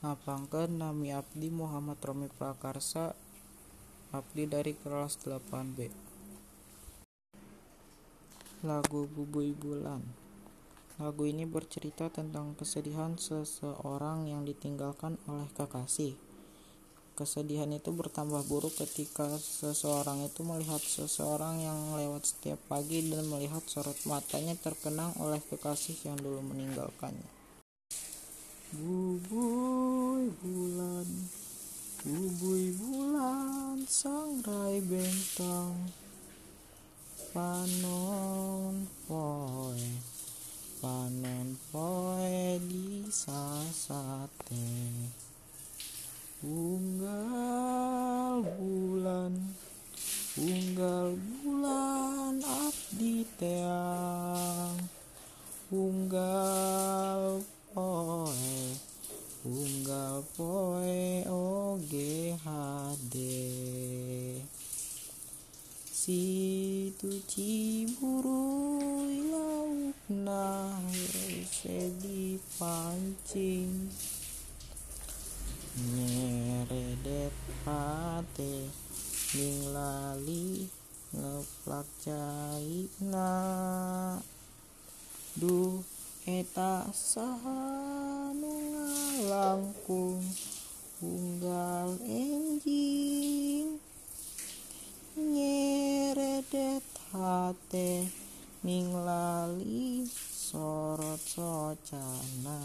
Ngapangkeun nami abdi Muhammad Romi Prakarsa Abdi dari kelas 8B Lagu Bubui Bulan Lagu ini bercerita tentang kesedihan seseorang yang ditinggalkan oleh kekasih. Kesedihan itu bertambah buruk ketika seseorang itu melihat seseorang yang lewat setiap pagi dan melihat sorot matanya terkenang oleh kekasih yang dulu meninggalkannya. Bubui bulan, bubui bulan, bentang, panon poe, panon poe di sasate. Unggal bulan, unggal bulan abdi teang, unggal poe, unggal poe oge hade. Situ Ciburuy laukna hese dipancing nyeredet pate ning lali ngeplak caina. Duh eta saha nu ngalangkung hate ning lali sorot socana